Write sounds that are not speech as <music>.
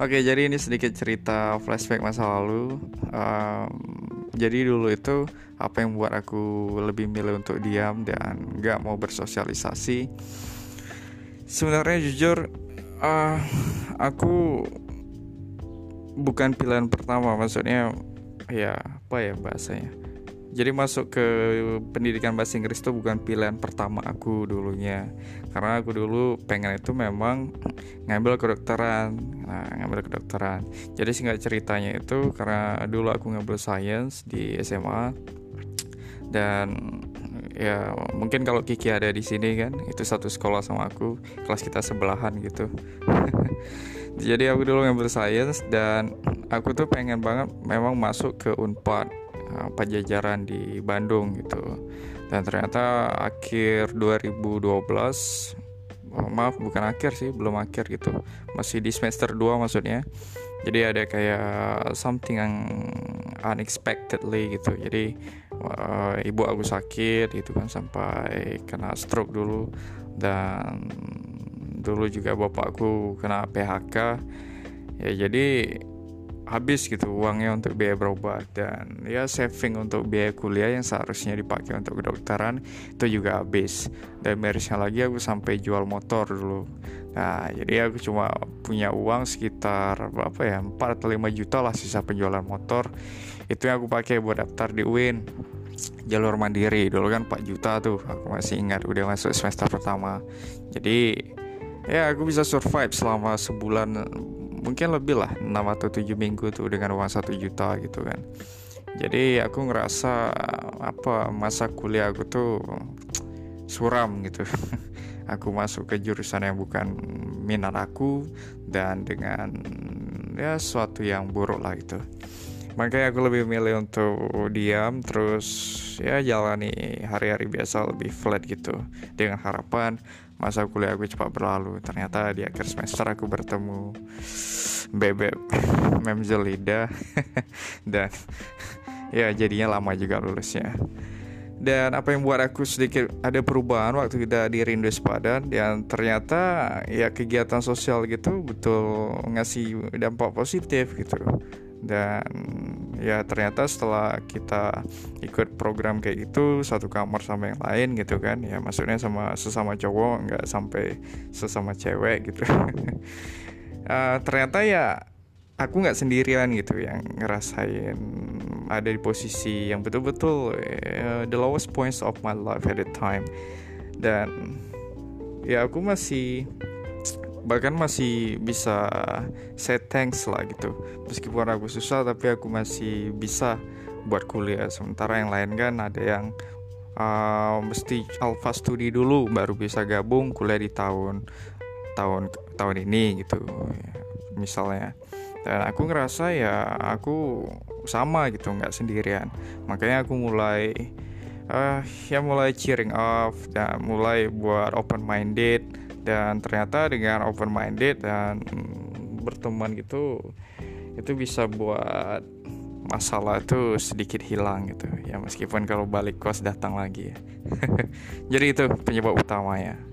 Oke, jadi ini sedikit cerita flashback masa lalu. Um, jadi dulu itu apa yang membuat aku lebih milih untuk diam dan nggak mau bersosialisasi. Sebenarnya jujur, uh, aku bukan pilihan pertama. Maksudnya, ya apa ya bahasanya? Jadi masuk ke pendidikan bahasa Inggris itu bukan pilihan pertama aku dulunya. Karena aku dulu pengen itu memang ngambil kedokteran. Nah ngambil kedokteran. Jadi singkat ceritanya itu karena dulu aku ngambil science di SMA dan ya mungkin kalau Kiki ada di sini kan itu satu sekolah sama aku kelas kita sebelahan gitu. <laughs> Jadi aku dulu ngambil science dan aku tuh pengen banget memang masuk ke Unpad pajajaran di Bandung gitu. Dan ternyata akhir 2012 oh, maaf bukan akhir sih belum akhir gitu. Masih di semester 2 maksudnya. Jadi ada kayak something yang unexpectedly gitu. Jadi uh, ibu aku sakit gitu kan sampai kena stroke dulu. Dan dulu juga bapakku kena PHK ya jadi habis gitu uangnya untuk biaya berobat dan ya saving untuk biaya kuliah yang seharusnya dipakai untuk kedokteran itu juga habis. Dan mirisnya lagi aku sampai jual motor dulu. Nah jadi aku cuma punya uang sekitar berapa ya 4 atau 5 juta lah sisa penjualan motor. Itu yang aku pakai buat daftar di UIN jalur mandiri. Dulu kan 4 juta tuh aku masih ingat udah masuk semester pertama. Jadi ya aku bisa survive selama sebulan mungkin lebih lah 6 atau 7 minggu tuh dengan uang 1 juta gitu kan. Jadi aku ngerasa apa masa kuliah aku tuh suram gitu. <laughs> Aku masuk ke jurusan yang bukan minat aku dan dengan ya sesuatu yang buruk lah gitu makanya aku lebih milih untuk diam terus ya jalani hari-hari biasa lebih flat gitu. Dengan harapan masa kuliah aku cepat berlalu. Ternyata di akhir semester aku bertemu bebek <laughs> memzelida. <laughs> Dan <laughs> ya jadinya lama juga lulusnya. Dan apa yang buat aku sedikit ada perubahan waktu kita di Rindu Sepadan dan ternyata ya kegiatan sosial gitu betul ngasih dampak positif gitu dan ya ternyata setelah kita ikut program kayak gitu satu kamar sama yang lain gitu kan ya maksudnya sama sesama cowok nggak sampai sesama cewek gitu. Uh, <laughs> ternyata ya aku nggak sendirian gitu yang ngerasain ada di posisi yang betul-betul uh, the lowest points of my life at the time. Dan ya aku masih bahkan masih bisa say thanks lah gitu. Meskipun aku susah tapi aku masih bisa buat kuliah. Sementara yang lain kan ada yang uh, mesti alpha studi dulu baru bisa gabung kuliah di tahun tahun tahun ini gitu misalnya. Dan aku ngerasa ya aku sama gitu nggak sendirian. Makanya aku mulai uh, ya mulai cheering off dan mulai buat open minded dan ternyata dengan open minded dan berteman gitu itu bisa buat masalah itu sedikit hilang gitu. Ya meskipun kalau balik kos datang lagi ya. <laughs> Jadi itu penyebab utamanya